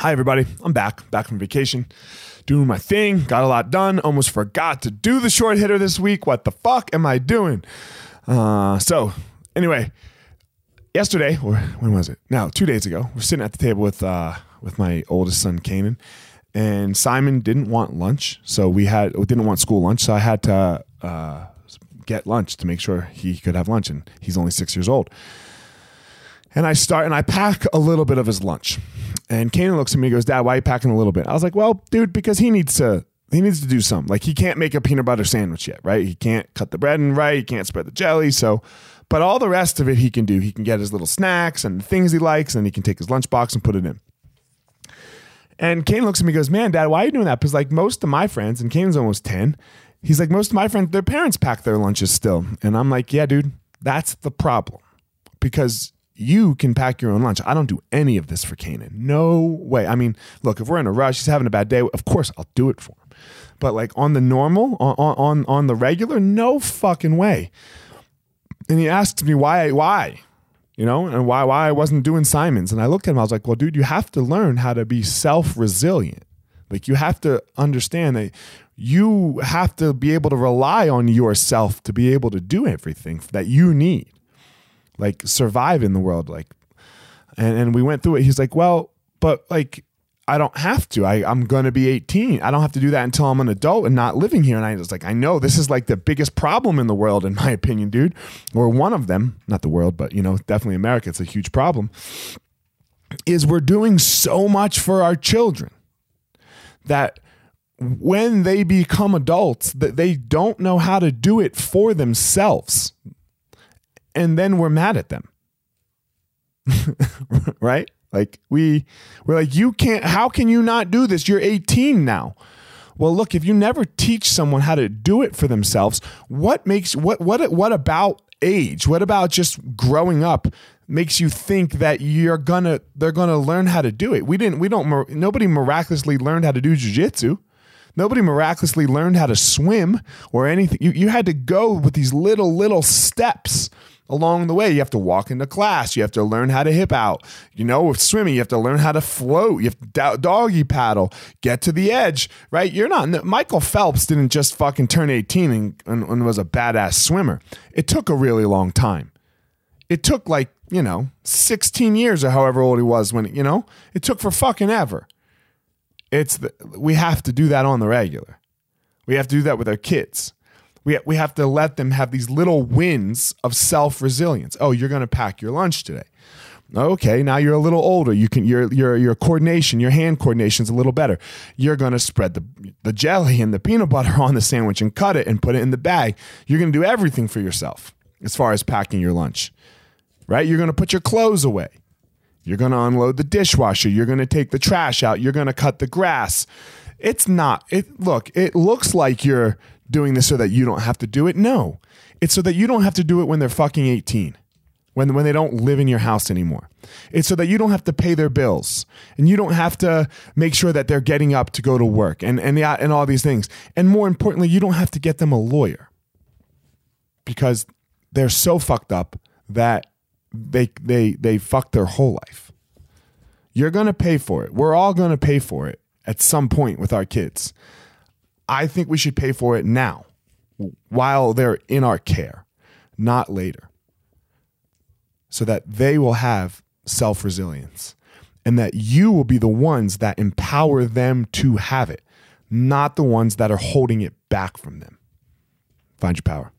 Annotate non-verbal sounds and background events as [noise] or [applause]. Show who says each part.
Speaker 1: Hi, everybody. I'm back, back from vacation, doing my thing, got a lot done, almost forgot to do the short hitter this week. What the fuck am I doing? Uh, so, anyway, yesterday, or when was it? Now, two days ago, we're sitting at the table with, uh, with my oldest son, Kanan, and Simon didn't want lunch. So we had, didn't want school lunch. So I had to uh, get lunch to make sure he could have lunch. And he's only six years old. And I start and I pack a little bit of his lunch. And Kanan looks at me and goes, Dad, why are you packing a little bit? I was like, Well, dude, because he needs to he needs to do something. Like he can't make a peanut butter sandwich yet, right? He can't cut the bread and right, he can't spread the jelly. So but all the rest of it he can do. He can get his little snacks and things he likes, and he can take his lunchbox and put it in. And Kane looks at me and goes, Man, Dad, why are you doing that? Because like most of my friends, and Kane's almost 10, he's like, most of my friends, their parents pack their lunches still. And I'm like, Yeah, dude, that's the problem. Because you can pack your own lunch. I don't do any of this for Kanan. No way. I mean, look, if we're in a rush, he's having a bad day, of course I'll do it for him. But like on the normal, on on on the regular, no fucking way. And he asked me why why? You know, and why why I wasn't doing Simon's. And I looked at him, I was like, well, dude, you have to learn how to be self-resilient. Like you have to understand that you have to be able to rely on yourself to be able to do everything that you need like survive in the world like and, and we went through it. He's like well but like i don't have to. I, i'm gonna be 18 i don't have to do that until i'm an adult and not living here. And i was like i know. This is like the biggest problem in the world in my [laughs] opinion dude. Or one of them. Not the world but you know definitely america. It's a huge problem. Is we're doing so much for our children that when they become adults that they don't know how to do it for themselves and then we're mad at them. [laughs] right? Like we we're like you can't how can you not do this? You're 18 now. Well, look, if you never teach someone how to do it for themselves, what makes what what what about age? What about just growing up makes you think that you're gonna they're gonna learn how to do it? We didn't we don't nobody miraculously learned how to do jujitsu. Nobody miraculously learned how to swim or anything. You you had to go with these little little steps along the way. You have to walk into class. You have to learn how to hip out. You know, with swimming, you have to learn how to float. You have to doggy paddle, get to the edge, right? You're not, Michael Phelps didn't just fucking turn 18 and, and, and was a badass swimmer. It took a really long time. It took like, you know, 16 years or however old he was when, you know, it took for fucking ever. It's the, we have to do that on the regular. We have to do that with our kids. We, we have to let them have these little wins of self resilience. Oh, you're going to pack your lunch today. Okay, now you're a little older. You can your your your coordination, your hand coordination is a little better. You're going to spread the the jelly and the peanut butter on the sandwich and cut it and put it in the bag. You're going to do everything for yourself as far as packing your lunch. Right? You're going to put your clothes away. You're going to unload the dishwasher. You're going to take the trash out. You're going to cut the grass. It's not. It look, it looks like you're doing this so that you don't have to do it. No, it's so that you don't have to do it when they're fucking 18, when, when they don't live in your house anymore. It's so that you don't have to pay their bills and you don't have to make sure that they're getting up to go to work and, and, and all these things. And more importantly, you don't have to get them a lawyer because they're so fucked up that they, they, they fuck their whole life. You're going to pay for it. We're all going to pay for it at some point with our kids. I think we should pay for it now while they're in our care, not later, so that they will have self resilience and that you will be the ones that empower them to have it, not the ones that are holding it back from them. Find your power.